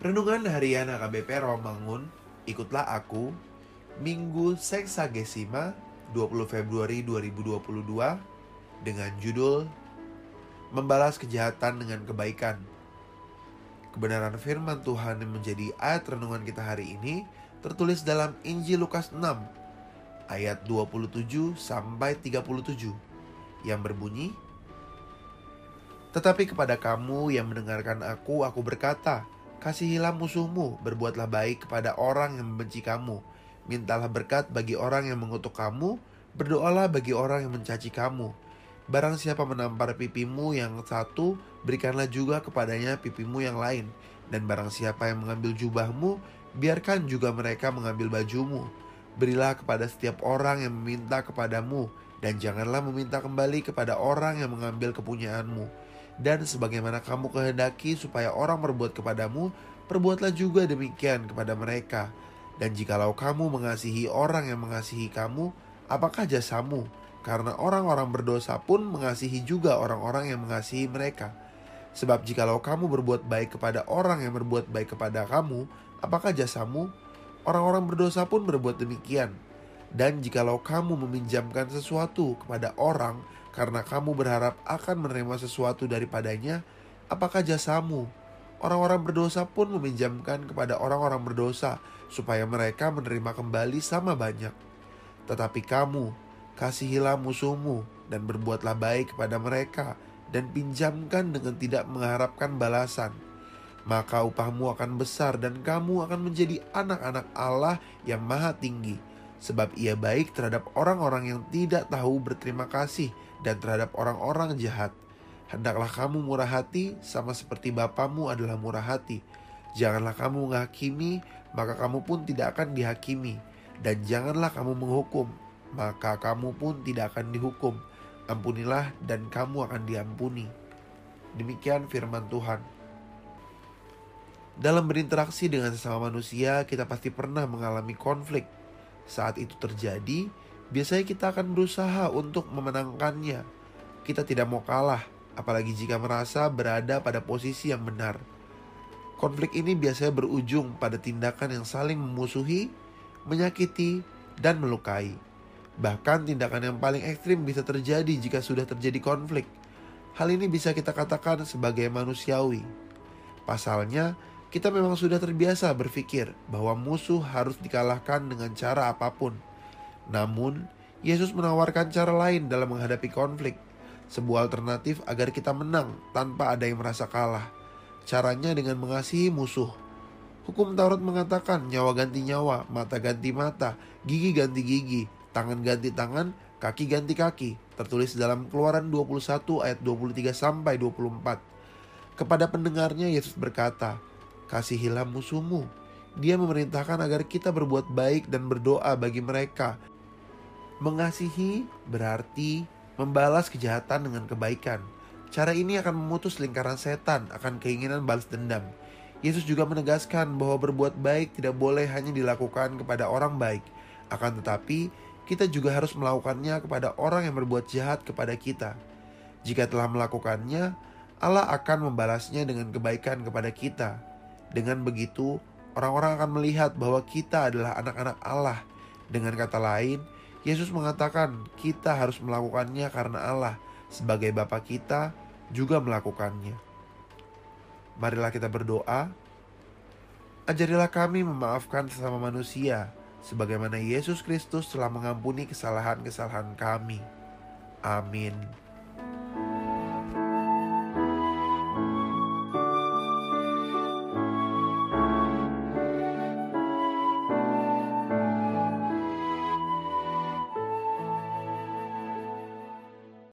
Renungan Harian HKBP Romangun, ikutlah aku, Minggu Seksagesima 20 Februari 2022 dengan judul Membalas Kejahatan dengan Kebaikan. Kebenaran firman Tuhan yang menjadi ayat renungan kita hari ini tertulis dalam Injil Lukas 6 ayat 27 sampai 37 yang berbunyi Tetapi kepada kamu yang mendengarkan aku aku berkata Kasihilah musuhmu, berbuatlah baik kepada orang yang membenci kamu. Mintalah berkat bagi orang yang mengutuk kamu, berdoalah bagi orang yang mencaci kamu. Barang siapa menampar pipimu yang satu, berikanlah juga kepadanya pipimu yang lain. Dan barang siapa yang mengambil jubahmu, biarkan juga mereka mengambil bajumu. Berilah kepada setiap orang yang meminta kepadamu, dan janganlah meminta kembali kepada orang yang mengambil kepunyaanmu dan sebagaimana kamu kehendaki supaya orang berbuat kepadamu, perbuatlah juga demikian kepada mereka. Dan jikalau kamu mengasihi orang yang mengasihi kamu, apakah jasamu? Karena orang-orang berdosa pun mengasihi juga orang-orang yang mengasihi mereka. Sebab jikalau kamu berbuat baik kepada orang yang berbuat baik kepada kamu, apakah jasamu? Orang-orang berdosa pun berbuat demikian. Dan jikalau kamu meminjamkan sesuatu kepada orang karena kamu berharap akan menerima sesuatu daripadanya, apakah jasamu? Orang-orang berdosa pun meminjamkan kepada orang-orang berdosa supaya mereka menerima kembali sama banyak. Tetapi kamu, kasihilah musuhmu dan berbuatlah baik kepada mereka dan pinjamkan dengan tidak mengharapkan balasan. Maka upahmu akan besar dan kamu akan menjadi anak-anak Allah yang maha tinggi sebab ia baik terhadap orang-orang yang tidak tahu berterima kasih dan terhadap orang-orang jahat. Hendaklah kamu murah hati sama seperti Bapamu adalah murah hati. Janganlah kamu menghakimi, maka kamu pun tidak akan dihakimi. Dan janganlah kamu menghukum, maka kamu pun tidak akan dihukum. Ampunilah dan kamu akan diampuni. Demikian firman Tuhan. Dalam berinteraksi dengan sesama manusia, kita pasti pernah mengalami konflik saat itu terjadi, biasanya kita akan berusaha untuk memenangkannya. Kita tidak mau kalah, apalagi jika merasa berada pada posisi yang benar. Konflik ini biasanya berujung pada tindakan yang saling memusuhi, menyakiti, dan melukai. Bahkan tindakan yang paling ekstrim bisa terjadi jika sudah terjadi konflik. Hal ini bisa kita katakan sebagai manusiawi. Pasalnya, kita memang sudah terbiasa berpikir bahwa musuh harus dikalahkan dengan cara apa pun. Namun, Yesus menawarkan cara lain dalam menghadapi konflik, sebuah alternatif agar kita menang tanpa ada yang merasa kalah. Caranya dengan mengasihi musuh. Hukum Taurat mengatakan nyawa ganti nyawa, mata ganti mata, gigi ganti gigi, tangan ganti tangan, kaki ganti kaki. Tertulis dalam Keluaran 21 ayat 23 sampai 24. Kepada pendengarnya Yesus berkata, Kasihilah musuhmu. Dia memerintahkan agar kita berbuat baik dan berdoa bagi mereka. Mengasihi berarti membalas kejahatan dengan kebaikan. Cara ini akan memutus lingkaran setan akan keinginan balas dendam. Yesus juga menegaskan bahwa berbuat baik tidak boleh hanya dilakukan kepada orang baik, akan tetapi kita juga harus melakukannya kepada orang yang berbuat jahat kepada kita. Jika telah melakukannya, Allah akan membalasnya dengan kebaikan kepada kita. Dengan begitu, orang-orang akan melihat bahwa kita adalah anak-anak Allah. Dengan kata lain, Yesus mengatakan kita harus melakukannya karena Allah sebagai Bapa kita juga melakukannya. Marilah kita berdoa. Ajarilah kami memaafkan sesama manusia sebagaimana Yesus Kristus telah mengampuni kesalahan-kesalahan kami. Amin.